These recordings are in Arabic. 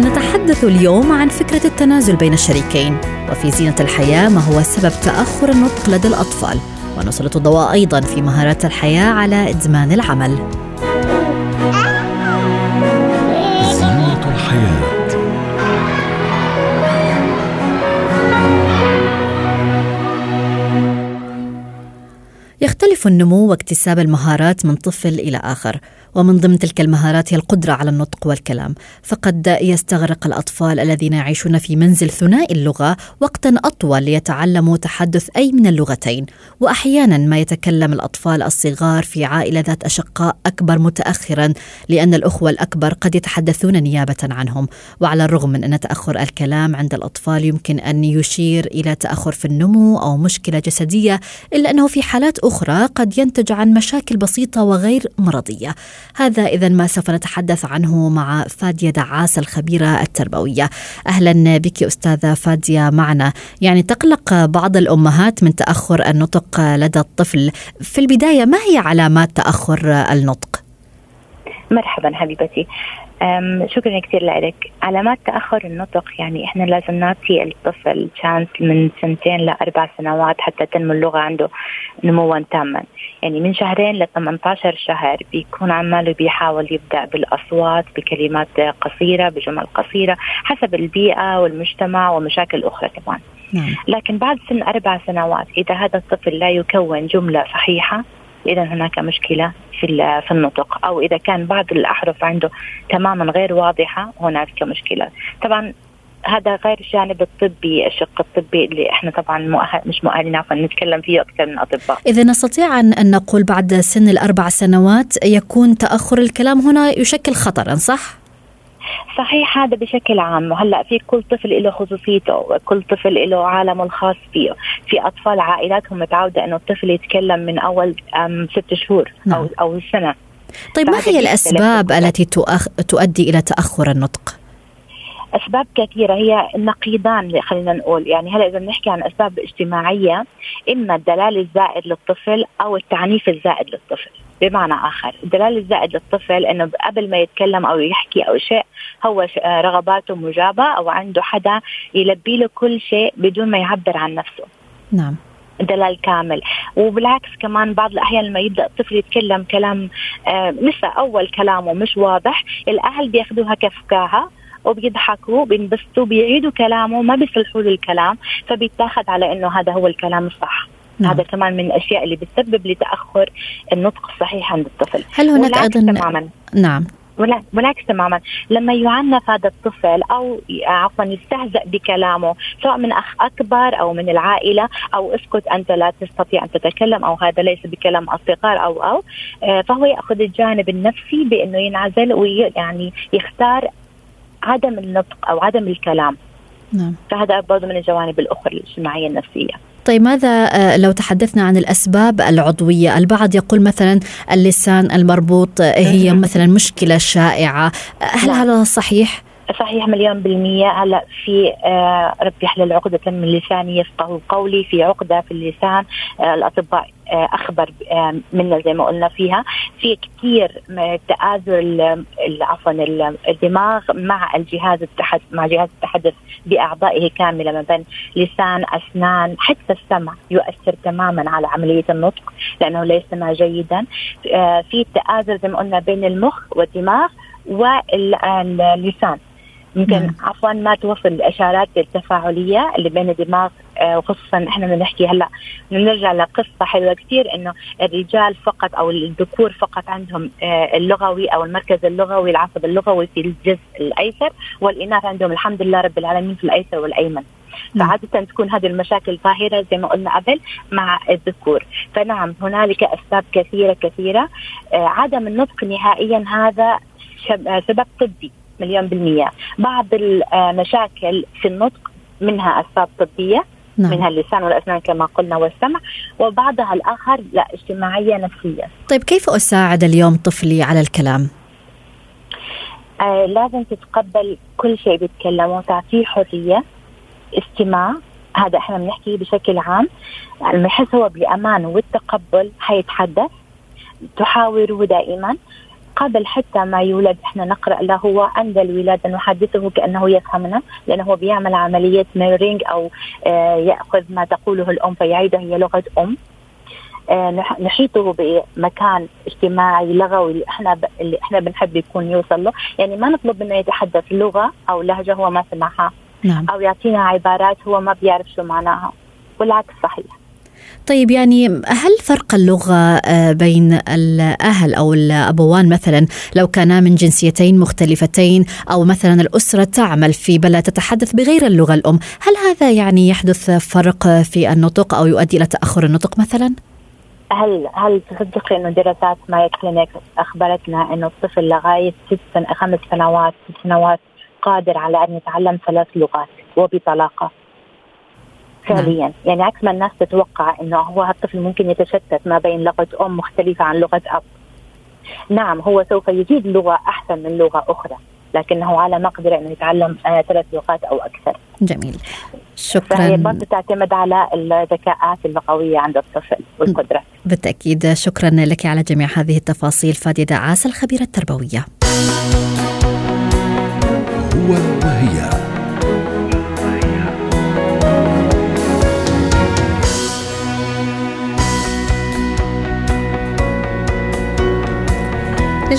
نتحدث اليوم عن فكرة التنازل بين الشريكين. وفي زينة الحياة ما هو سبب تأخر النطق لدى الأطفال؟ ونسلط الضوء أيضا في مهارات الحياة على إدمان العمل. زينة الحياة. يختلف النمو واكتساب المهارات من طفل إلى آخر. ومن ضمن تلك المهارات هي القدرة على النطق والكلام. فقد يستغرق الأطفال الذين يعيشون في منزل ثنائي اللغة وقتا أطول ليتعلموا تحدث أي من اللغتين. وأحيانا ما يتكلم الأطفال الصغار في عائلة ذات أشقاء أكبر متأخرا لأن الأخوة الأكبر قد يتحدثون نيابة عنهم. وعلى الرغم من أن تأخر الكلام عند الأطفال يمكن أن يشير إلى تأخر في النمو أو مشكلة جسدية إلا أنه في حالات أخرى قد ينتج عن مشاكل بسيطة وغير مرضية. هذا إذا ما سوف نتحدث عنه مع فادية دعاس الخبيرة التربوية. أهلا بك أستاذة فادية معنا. يعني تقلق بعض الأمهات من تأخر النطق لدى الطفل. في البداية ما هي علامات تأخر النطق؟ مرحبا حبيبتي. شكرا كثير لك. علامات تأخر النطق يعني إحنا لازم نعطي الطفل شانس من سنتين لأربع سنوات حتى تنمو اللغة عنده نموا تاما. يعني من شهرين ل 18 شهر بيكون عماله بيحاول يبدأ بالأصوات بكلمات قصيرة بجمل قصيرة حسب البيئة والمجتمع ومشاكل أخرى كمان. نعم. لكن بعد سن أربع سنوات إذا هذا الطفل لا يكون جملة صحيحة إذا هناك مشكلة في في النطق أو إذا كان بعض الأحرف عنده تماما غير واضحة هناك مشكلة. طبعا هذا غير الجانب الطبي الشق الطبي اللي إحنا طبعا مؤهل مش مؤهلين عفوا نتكلم فيه أكثر من أطباء. إذا نستطيع أن نقول بعد سن الأربع سنوات يكون تأخر الكلام هنا يشكل خطرا صح؟ صحيح هذا بشكل عام وهلأ في كل طفل له خصوصيته وكل طفل له عالمه الخاص فيه في أطفال عائلاتهم متعودة إنه الطفل يتكلم من أول ست شهور أو نعم. أو سنة طيب ما هي الأسباب. التي تؤخ... تؤدي إلى تأخر النطق أسباب كثيرة. هي النقيضان خلينا نقول. يعني هلا إذا بنحكي عن أسباب اجتماعية إما الدلال الزائد للطفل أو التعنيف الزائد للطفل. بمعنى آخر الدلال الزائد للطفل إنه قبل ما يتكلم أو يحكي أو شيء هو آه، رغباته مجابة أو عنده حدا يلبي له كل شيء بدون ما يعبر عن نفسه. نعم. دلال كامل. وبالعكس كمان بعض الأحيان لما يبدأ الطفل يتكلم كلام آه لسه أول كلامه مش واضح الأهل بيأخذوها كفكاهة. وبيضحكوا بينبسطوا بيعيدوا كلامه ما بيصلحوا له الكلام فبيتاخذ على إنه هذا هو الكلام الصح. نعم. هذا كمان من الأشياء اللي بتسبب لتاخر النطق الصحيح عند الطفل. هل هناك أيضا تماما. نعم. بالعكس تماما. لما يعنف هذا الطفل أو عفوا يستهزأ بكلامه سواء من أخ أكبر أو من العائلة أو اسكت أنت لا تستطيع أن تتكلم أو هذا ليس بكلام الصغار أو أو آه، فهو يأخذ الجانب النفسي بإنه ينعزل ويعني يختار عدم النطق أو عدم الكلام. نعم. فهذا برضه من الجوانب الأخرى الاجتماعية النفسية. طيب ماذا آه، لو تحدثنا عن الأسباب العضوية؟ البعض يقول مثلا اللسان المربوط هي مهم. مثلا مشكلة شائعة. آه، هل نعم. هذا صحيح؟ صحيح مليون بالمية. هلا في آه رب يحلل عقدة من لساني يفقه قولي في عقدة في اللسان. آه الأطباء آه أخبر آه منا زي ما قلنا فيها. في كثير تآزر عفوا ال- الدماغ مع الجهاز التحدث مع جهاز التحدث بأعضائه كاملة ما بين لسان أسنان حتى السمع يؤثر تماما على عملية النطق لأنه لا يستمع جيدا. آه في تآزر زي ما قلنا بين المخ والدماغ واللسان. يمكن نعم. عفوا ما توصل الإشارات التفاعلية اللي بين الدماغ آه، وخصوصا إحنا بدنا نحكي هلأ نرجع لقصة حلوة كثير إنه الرجال فقط أو الذكور فقط عندهم آه، اللغوي أو المركز اللغوي العصب اللغوي في الجزء الأيسر والإناث عندهم الحمد لله رب العالمين في الأيسر والأيمن نعم. فعادة تكون هذه المشاكل ظاهرة زي ما قلنا قبل مع الذكور فنعم هنالك أسباب كثيرة كثيرة آه، عدم النطق نهائيا هذا سبب طبي مليون بالمية. بعض المشاكل في النطق منها أسباب طبية نعم. منها اللسان والأسنان كما قلنا والسمع وبعضها الآخر لا اجتماعية نفسية. طيب كيف أساعد اليوم طفلي على الكلام؟ آه لازم تتقبل كل شيء بيتكلمه تعطيه حرية استماع. هذا إحنا بنحكي بشكل عام. لما يحس هو بالامان والتقبل حيتحدث تحاوره دائما. قبل حتى ما يولد إحنا نقرأ له هو عند الولادة نحدثه كأنه يفهمنا لأنه هو بيعمل عملية ميرينج أو آه يأخذ ما تقوله الأم فيعيده هي لغة أم. آه نحيطه بمكان اجتماعي لغوي اللي إحنا ب... اللي إحنا بنحب يكون يوصل له، يعني ما نطلب منه يتحدث لغة أو لهجة هو ما سمعها. نعم. أو يعطينا عبارات هو ما بيعرف شو معناها. والعكس صحيح. طيب يعني هل فرق اللغة آه، بين الأهل أو الأبوان مثلا لو كانا من جنسيتين مختلفتين أو مثلا الأسرة تعمل في بلد تتحدث بغير اللغة الأم هل هذا يعني يحدث فرق في النطق أو يؤدي إلى تأخر النطق مثلا؟ هل هل تصدقي إنه دراسات مايو كلينيك أخبرتنا إنه الطفل لغاية ست سن خمس سنوات ست سنوات قادر على أن يتعلم ثلاث لغات وبطلاقة فعليا نعم. يعني عكس ما الناس تتوقع إنه هو الطفل ممكن يتشتت ما بين لغة أم مختلفة عن لغة أب نعم هو سوف يجيد لغة أحسن من لغة أخرى لكنه على مقدرة إنه يتعلم آه ثلاث لغات أو أكثر. جميل. شكرا. فهي برضه تعتمد على الذكاءات اللغوية عند الطفل والقدرة. بالتأكيد شكرا لك على جميع هذه التفاصيل فادية دعاس الخبيرة التربوية. هو وهي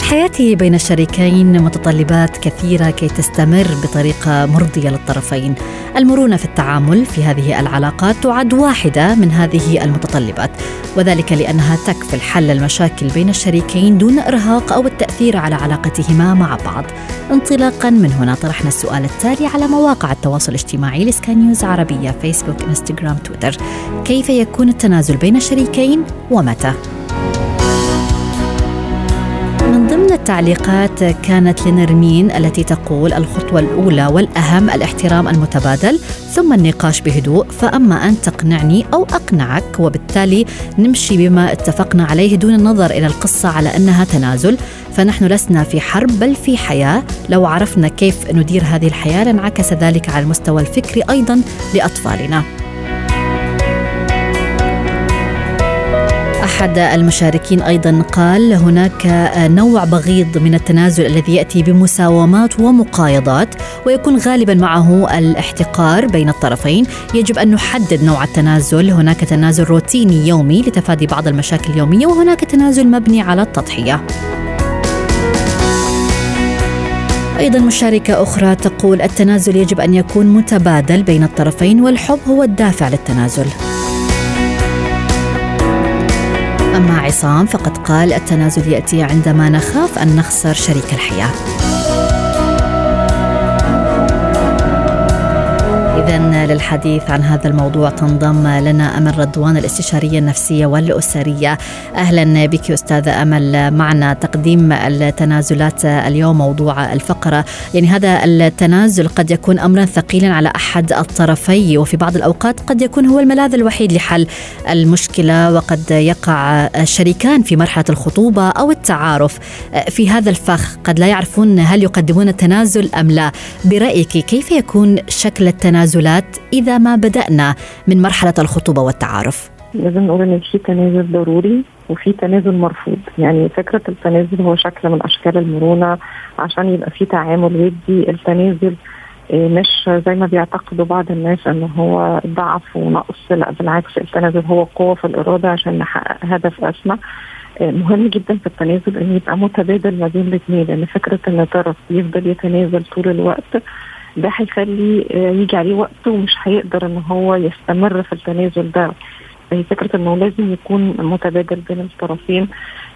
للحياة بين الشريكين متطلبات كثيرة كي تستمر بطريقة مرضية للطرفين. المرونة في التعامل في هذه العلاقات تعد واحدة من هذه المتطلبات، وذلك لأنها تكفل حل المشاكل بين الشريكين دون إرهاق أو التأثير على علاقتهما مع بعض. انطلاقا من هنا طرحنا السؤال التالي على مواقع التواصل الاجتماعي لسكاي نيوز عربية فيسبوك إنستغرام تويتر. كيف يكون التنازل بين الشريكين ومتى؟ التعليقات كانت لنرمين التي تقول الخطوة الأولى والأهم الاحترام المتبادل ثم النقاش بهدوء فأما أن تقنعني أو أقنعك وبالتالي نمشي بما اتفقنا عليه دون النظر إلى القصة على أنها تنازل فنحن لسنا في حرب بل في حياة. لو عرفنا كيف ندير هذه الحياة لانعكس ذلك على المستوى الفكري أيضا لأطفالنا. أحد المشاركين أيضا قال هناك نوع بغيض من التنازل الذي يأتي بمساومات ومقايضات ويكون غالبا معه الاحتقار بين الطرفين. يجب أن نحدد نوع التنازل. هناك تنازل روتيني يومي لتفادي بعض المشاكل اليومية وهناك تنازل مبني على التضحية. أيضا مشاركة أخرى تقول التنازل يجب أن يكون متبادل بين الطرفين والحب هو الدافع للتنازل. أما عصام فقد قال التنازل يأتي عندما نخاف أن نخسر شريك الحياة. إذا للحديث عن هذا الموضوع تنضم لنا أمل رضوان الاستشارية النفسية والأسرية. أهلا بك أستاذة أمل. معنا تقديم التنازلات اليوم موضوع الفقرة يعني هذا التنازل قد يكون أمرا ثقيلا على أحد الطرفي وفي بعض الأوقات قد يكون هو الملاذ الوحيد لحل المشكلة وقد يقع الشريكان في مرحلة الخطوبة أو التعارف. في هذا الفخ قد لا يعرفون هل يقدمون التنازل أم لا. برأيك كيف يكون شكل التنازل التنازلات إذا ما بدأنا من مرحلة الخطوبة والتعارف؟ لازم نقول إن في تنازل ضروري وفي تنازل مرفوض. يعني فكرة التنازل هو شكل من أشكال المرونة عشان يبقى في تعامل ودي. التنازل آه، مش زي ما بيعتقدوا بعض الناس إن هو ضعف ونقص. لا بالعكس التنازل هو قوة في الإرادة عشان نحقق هدف أسمى. آه، مهم جدا في التنازل إن يبقى متبادل ما بين الاثنين لأن فكرة إن طرف يفضل يتنازل طول الوقت ده هيخلي آه، يجي عليه وقت ومش هيقدر إن هو يستمر في التنازل ده. هي فكرة إنه لازم يكون متبادل بين الطرفين.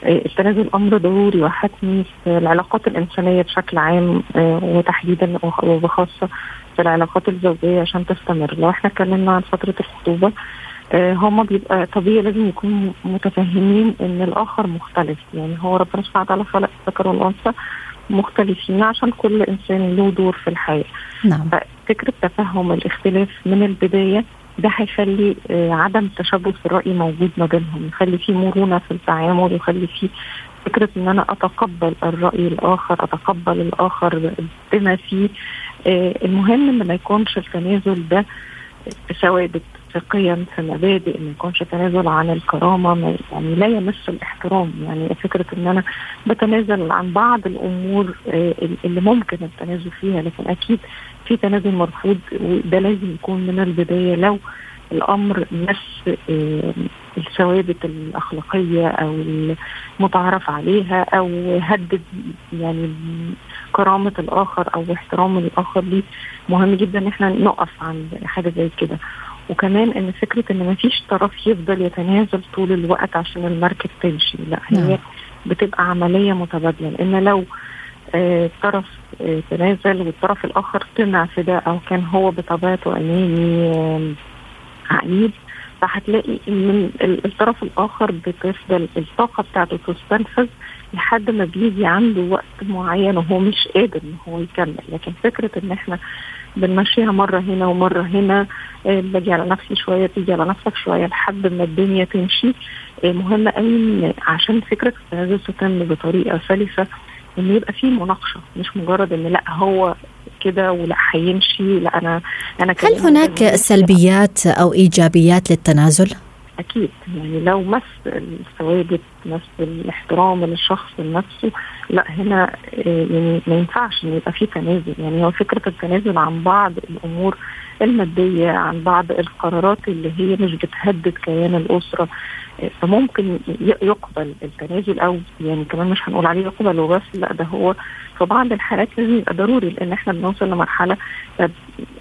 آه، التنازل أمر ضروري وحتمي في العلاقات الإنسانية بشكل عام آه، وتحديدا وبخاصه في العلاقات الزوجية عشان تستمر. لو إحنا اتكلمنا عن فترة الخطوبة هما بيبقى طبيعي لازم يكونوا متفهمين إن الآخر مختلف. يعني هو ربنا سبحانه وتعالى خلق الذكر والأنثى مختلفين عشان كل إنسان له دور في الحياة. نعم. ففكرة تفهم الاختلاف من البداية ده هيخلي آه، عدم تشابه في الرأي موجود ما بينهم. يخلي في مرونة في التعامل يخلي في فكرة إن أنا أتقبل الرأي الآخر أتقبل الآخر بما فيه. آه، المهم إن ما يكونش التنازل ده ثوابت. في قيم في مبادئ ما يكونش تنازل عن الكرامة يعني لا يمس الاحترام. يعني فكرة إن أنا بتنازل عن بعض الأمور آه، اللي ممكن التنازل فيها لكن أكيد في تنازل مرفوض وده لازم يكون من البداية. لو الأمر مس آه، الثوابت الأخلاقية أو المتعارف عليها أو هدد يعني كرامة الآخر أو احترام الآخر ليه مهم جدا إن إحنا نقف عند حاجة زي كده. وكمان إن فكرة إن ما فيش طرف يفضل يتنازل طول الوقت عشان المركب تمشي لأ هي نعم. بتبقى عملية متبادلة لأن لو آه، طرف آه، تنازل والطرف الآخر طمع في ده أو كان هو بطبيعته اناني آم، عنيد فهتلاقي إن ال- الطرف الآخر بتفضل الطاقة بتاعته تستنفذ لحد ما بيجي عنده وقت معين وهو مش قادر إن هو يكمل لكن فكرة إن إحنا بنمشيها مرة هنا ومرة هنا. آه، باجي على نفسي شوية تيجي على نفسك شوية لحد ما الدنيا تمشي. آه، مهم قوي إن عشان فكرة التنازل تتم بطريقة سلسة إن يبقى في مناقشة. مش مجرد إن لأ هو كده ولأ هيمشي. لأ أنا أنا هل هناك سلبيات أو إيجابيات للتنازل؟ أكيد. يعني لو مس الثوابت مس الاحترام للشخص لنفسه لا هنا آه، يعني ما ينفعش ان يبقى في تنازل. يعني هو فكرة التنازل عن بعض الأمور المادية عن بعض القرارات اللي هي مش بتهدد كيان الأسرة. فممكن يقبل التنازل أو يعني كمان مش هنقول عليه يقبل وبس لا ده هو في بعض الحالات لازم يبقى ضروري لأن إحنا بنوصل لمرحلة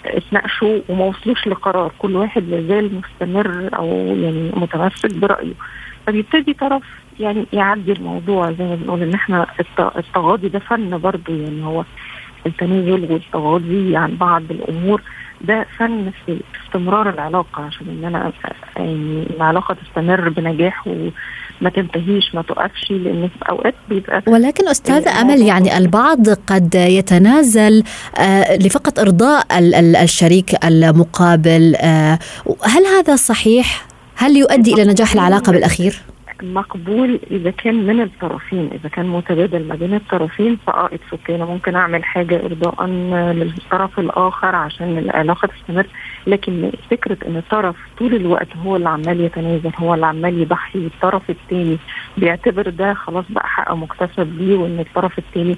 اتناقشوا وما وصلوش لقرار. كل واحد لازال مستمر أو يعني متمسك برأيه. فبيبتدي طرف يعني يعدي الموضوع زي ما بنقول إن إحنا الت- التغاضي ده فن برضه يعني هو التنازل والتغاضي عن بعض الأمور. ده فن في استمرار العلاقة عشان إن أنا يعني العلاقة تستمر بنجاح وما تنتهيش ما تقفش لأن في أوقات بيبقى ولكن أستاذة أمل يعني البعض قد يتنازل آه، لفقط إرضاء ال- ال- الشريك المقابل آه، هل هذا صحيح؟ هل يؤدي إلى نجاح العلاقة بالأخير؟ مقبول إذا كان من الطرفين إذا كان متبادل ما بين الطرفين فاه أوكي أنا ممكن أعمل حاجة ارضاء للطرف الآخر عشان العلاقة تستمر. لكن فكرة إن الطرف طول الوقت هو اللي عمال يتنازل هو اللي عمال يضحي والطرف الثاني بيعتبر ده خلاص بقى حق مكتسب ليه وإن الطرف الثاني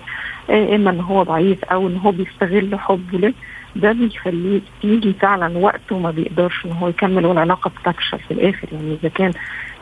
إما إن هو ضعيف أو إن هو بيستغل حبه له ده بيخليه يجي فعلا وقت وما بيقدرش إن هو يكمل والعلاقة بتفشل في الآخر. يعني إذا كان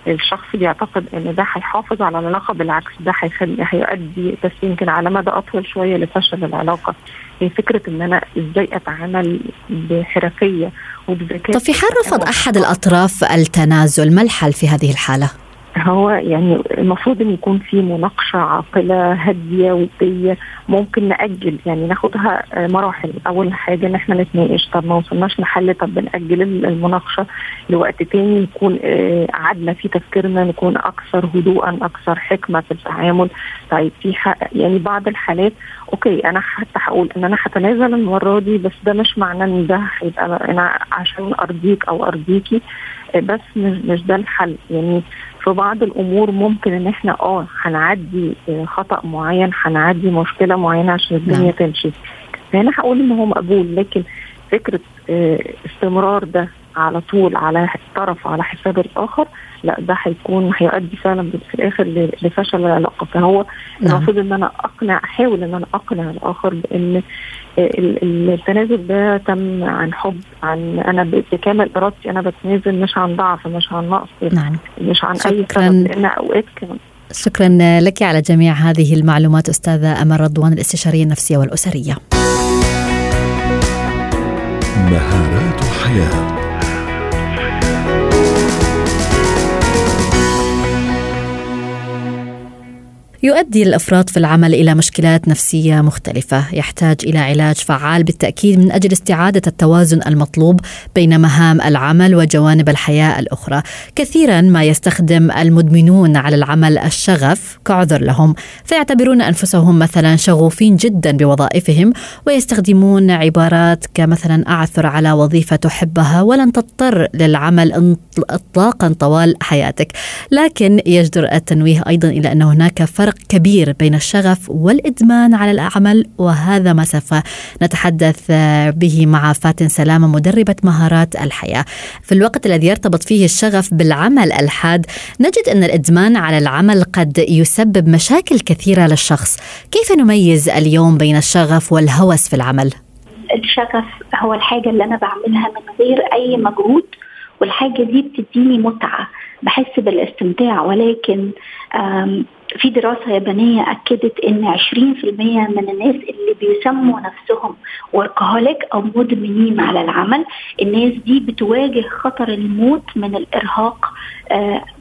الشخص بيعتقد إن ده هيحافظ على العلاقة بالعكس ده هيخلي هيؤدي بس يمكن على مدى أطول شوية لفشل العلاقة هي فكرة إن أنا إزاي أتعامل بحرفية وبذكاء طب في حال رفض أحد الأطراف التنازل ما الحل في هذه الحالة؟ هو يعني المفروض إن يكون في مناقشة عاقلة هادية ودية. ممكن نأجل يعني ناخدها آه، مراحل. أول حاجة إن إحنا نتناقش طب ما وصلناش لحل طب بنأجل المناقشة لوقت تاني نكون آه، قعدنا في تفكيرنا نكون أكثر هدوءا أكثر حكمة في التعامل. طيب في يعني بعض الحالات أوكي أنا حتى هقول إن أنا هتنازل المرة دي بس ده مش معناه إن ده هيبقى أنا عشان أرضيك أو أرضيكي آه، بس مش مش ده الحل. يعني في بعض الأمور ممكن إن إحنا آه هنعدي آه، خطأ معين هنعدي مشكلة معينة عشان الدنيا نعم. تمشي فهنا هقول إن هو مقبول لكن فكرة آه، استمرار ده على طول على طرف على حساب الآخر لا ده هيكون هيؤدي فعلا في الآخر لفشل العلاقة فهو نعم. المفروض إن أنا أقنع أحاول إن أنا أقنع الآخر بإن التنازل ده تم عن حب عن أنا بكامل إرادتي أنا بتنازل مش عن ضعف مش عن نقص نعم. مش عن أي شكراً. سبب لأن اوقات كمان شكرا لك على جميع هذه المعلومات أستاذة أمل رضوان الاستشارية النفسية والأسرية. مهارات حياة. يؤدي الافراط في العمل إلى مشكلات نفسية مختلفة، يحتاج إلى علاج فعال بالتأكيد من أجل استعادة التوازن المطلوب بين مهام العمل وجوانب الحياة الأخرى. كثيرا ما يستخدم المدمنون على العمل الشغف كعذر لهم، فيعتبرون أنفسهم مثلا شغوفين جدا بوظائفهم ويستخدمون عبارات كمثلا أعثر على وظيفة تحبها ولن تضطر للعمل اطلاقا طوال حياتك، لكن يجدر التنويه أيضا إلى أن هناك فرق فرق كبير بين الشغف والإدمان على العمل وهذا ما سوف نتحدث به مع فاتن سلامة مدربة مهارات الحياة. في الوقت الذي يرتبط فيه الشغف بالعمل الحاد نجد أن الإدمان على العمل قد يسبب مشاكل كثيرة للشخص. كيف نميز اليوم بين الشغف والهوس في العمل؟ الشغف هو الحاجة اللي أنا بعملها من غير أي مجهود والحاجة دي بتديني متعة. بحس بالاستمتاع ولكن في دراسة يابانية أكدت إن 20% من الناس اللي بيسموا نفسهم workaholic أو مدمنين على العمل الناس دي بتواجه خطر الموت من الإرهاق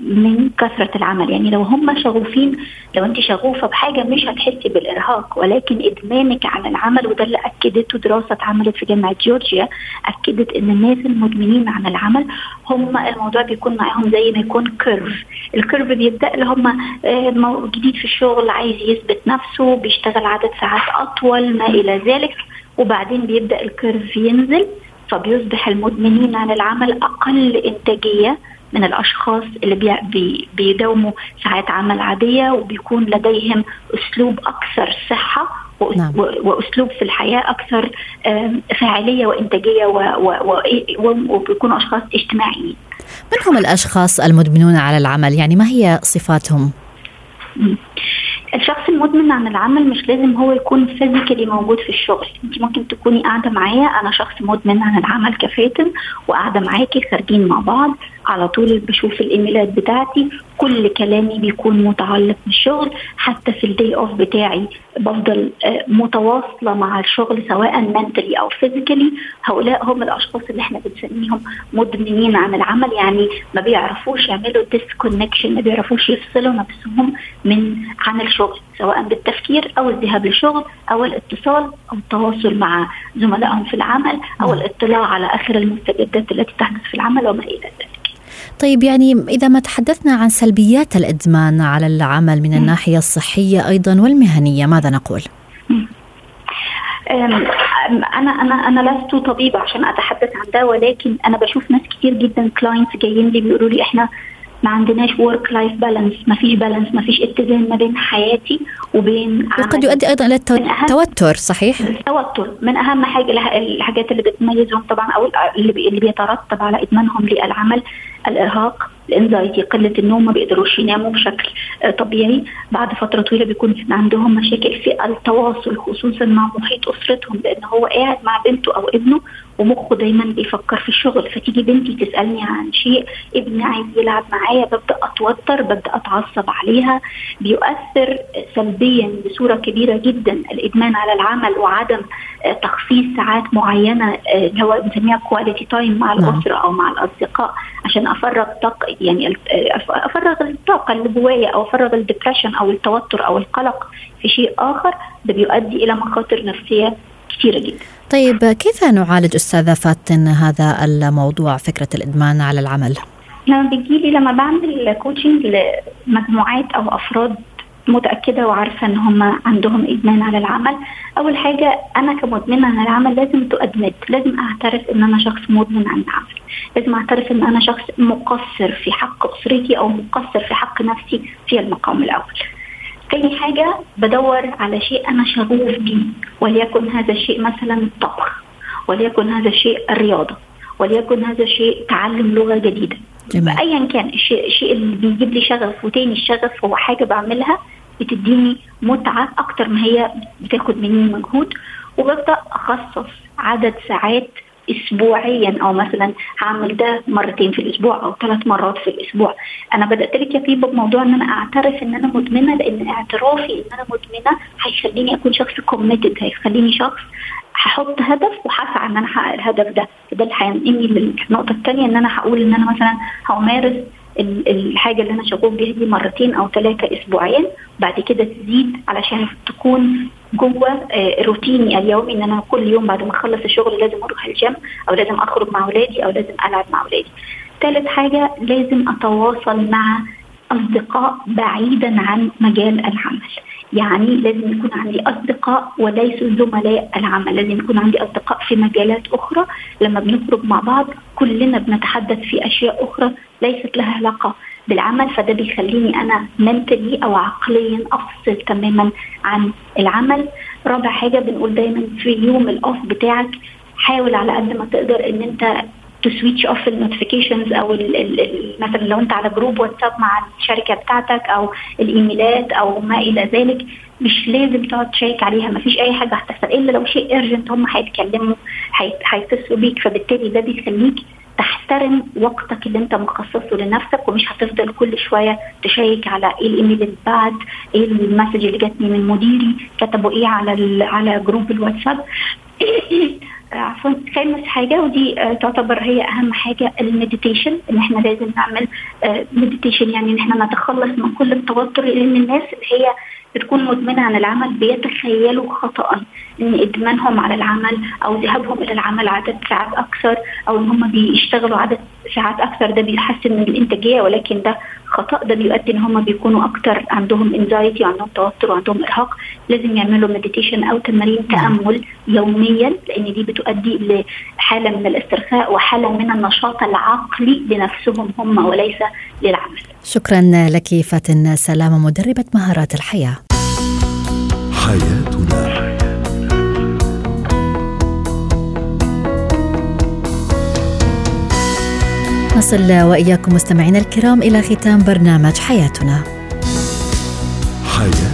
من كثرة العمل. يعني لو هم شغوفين لو أنت شغوفة بحاجة مش هتحسي بالإرهاق ولكن إدمانك على العمل وده اللي أكدته دراسة اتعملت في جامعة جورجيا أكدت إن الناس المدمنين عن العمل هم الموضوع بيكون معاهم زي ما يكون curve ال curve بيبدأ اللي هم آه، جديد في الشغل عايز يثبت نفسه بيشتغل عدد ساعات أطول ما إلى ذلك وبعدين بيبدأ الكيرف ينزل فبيصبح المدمنين عن العمل أقل إنتاجية من الأشخاص اللي بي بيداوموا ساعات عمل عادية وبيكون لديهم أسلوب أكثر صحة نعم. وأسلوب في الحياة أكثر فاعلية وإنتاجية وبيكونوا أشخاص اجتماعيين. من هم الأشخاص المدمنون على العمل؟ يعني ما هي صفاتهم؟ الشخص المدمن عن العمل مش لازم هو يكون physically موجود في الشغل انت ممكن تكوني قاعدة معايا أنا شخص مدمن عن العمل كفاتن وقاعدة معاكي خارجين مع بعض على طول بشوف ال emailات بتاعتي كل كلامي بيكون متعلق بالشغل حتى في ال day off بتاعي بفضل آه، متواصلة مع الشغل سواء mentally أو physically هؤلاء هم الأشخاص اللي إحنا بنسميهم مدمنين عن العمل يعني ما بيعرفوش يعملوا disconnection ما بيعرفوش يفصلوا نفسهم من عن الشغل سواء بالتفكير أو الذهاب للشغل أو الاتصال أو التواصل مع زملائهم في العمل أو نعم. الاطلاع على آخر المستجدات التي تحدث في العمل وما إلى ذلك. طيب يعني إذا ما تحدثنا عن سلبيات الإدمان على العمل من الناحية الصحية أيضا والمهنية ماذا نقول؟ أنا أنا أنا لست طبيبة عشان أتحدث عن ده ولكن أنا بشوف ناس كتير جدا كلاينتس جايين لي بيقولوا لي إحنا ما عندناش work life balance ما فيش balance ما فيش اتزان ما بين حياتي وبين وقد يؤدي أيضا إلى التوتر صحيح؟ التوتر. من أهم حاجة الحاجات اللي بتميزهم طبعا أو اللي بيترتب على إدمانهم للعمل الإرهاق. ال anxiety قلة النوم ما بيقدروش يناموا بشكل آه، طبيعي. بعد فترة طويلة بيكون عندهم مشاكل في التواصل خصوصا مع محيط أسرتهم لأن هو قاعد مع بنته أو ابنه ومخه دايما بيفكر في الشغل. فتيجي بنتي تسألني عن شيء ابني عايز يلعب معايا ببدأ أتوتر ببدأ أتعصب عليها. بيؤثر سلبيا بصورة كبيرة جدا الإدمان على العمل وعدم آه، تخصيص ساعات معينة آه، اللي هو بنسميها quality time مع نعم. الأسرة أو مع الأصدقاء. عشان أفرغ يعني أفرغ الطاقة اللي جوايا أو أفرغ ال depression أو التوتر أو القلق في شيء آخر ده بيؤدي إلى مخاطر نفسية كثيرة جدا. طيب كيف نعالج أستاذة فاتن هذا الموضوع فكرة الإدمان على العمل؟ لما بيجي لما بعمل كوتشنج لمجموعات أو أفراد متأكدة وعارفة إن هم عندهم ادمان على العمل. أول حاجة أنا كمدمنة على العمل لازم تؤدمت لازم أعترف إن أنا شخص مدمن عن العمل. لازم أعترف إن أنا شخص مقصر في حق أسرتي أو مقصر في حق نفسي في المقام الأول. تاني حاجة بدور على شيء أنا شغوف بيه وليكن هذا الشيء مثلا الطبخ وليكن هذا الشيء الرياضة وليكن هذا الشيء تعلم لغة جديدة جميل. ايا كان الشيء, الشيء اللي بيجيب لي شغف وتاني الشغف هو حاجة بعملها بتديني متعة أكتر ما هي بتاخد مني مجهود وببدأ أخصص عدد ساعات اسبوعيا أو مثلا هعمل ده مرتين في الأسبوع أو ثلاث مرات في الأسبوع أنا بدأت لك يا طيبه بموضوع إن أنا أعترف إن أنا مدمنة لأن اعترافي إن أنا مدمنة هيخليني أكون شخص committed هيخليني شخص هحط هدف وهسعى إن أنا أحقق الهدف ده ده اللي هينقلني للنقطة الثانية إن أنا هقول إن أنا مثلا همارس الحاجة اللي أنا شغوف بيها دي مرتين أو ثلاثة اسبوعيا بعد كده تزيد علشان تكون جوه آه، روتيني اليومي إن أنا كل يوم بعد ما أخلص الشغل لازم أروح الجيم أو لازم أخرج مع اولادي أو لازم ألعب مع اولادي. ثالث حاجة لازم أتواصل مع أصدقاء بعيدا عن مجال العمل. يعني لازم يكون عندي أصدقاء وليسوا زملاء العمل، لازم يكون عندي أصدقاء في مجالات أخرى. لما بنخرج مع بعض كلنا بنتحدث في أشياء أخرى ليست لها علاقة بالعمل. فده بيخليني أنا منتلي أو عقليا أفصل تماما عن العمل. رابع حاجة بنقول دايما في يوم الأوف بتاعك حاول على قد ما تقدر إن أنت ت switch off ال notifications أو ال ال مثلا لو أنت على جروب واتساب مع الشركة بتاعتك أو الإيميلات أو ما إلى ذلك مش لازم تقعد تcheck عليها ما فيش أي حاجة هتحصل إلا لو شيء urgent هم هيتكلموا هيتصلوا بيك فبالتالي ده بيخليك تحترم وقتك اللي أنت مخصصه لنفسك ومش هتفضل كل شوية تcheck على إيه الإيميل اللي بعد إيه ال message اللي جاتني من مديري كتبوا إيه على على جروب الواتساب. عفوا خامس حاجة ودي آه، تعتبر هي أهم حاجة ال meditation إن إحنا لازم نعمل meditation آه، يعني إن إحنا نتخلص من كل التوتر لأن الناس اللي هي بتكون مدمنة عن العمل بيتخيلوا خطأ إن إدمانهم على العمل أو ذهابهم إلى العمل عدد ساعات أكثر أو إن هم بيشتغلوا عدد ساعات أكثر ده بيحسن من الإنتاجية ولكن ده خطأ ده بيؤدي إن هم بيكونوا أكثر عندهم anxiety وعندهم توتر وعندهم إرهاق. لازم يعملوا مديتيشن أو تمارين تأمل يوميا لأن دي بتؤدي لحالة من الاسترخاء وحالة من النشاط العقلي لنفسهم هم وليس للعمل شكرا لك فاتن سلامه مدربة مهارات الحياة. حياتنا. نصل وإياكم مستمعينا الكرام إلى ختام برنامج حياتنا. حياتنا.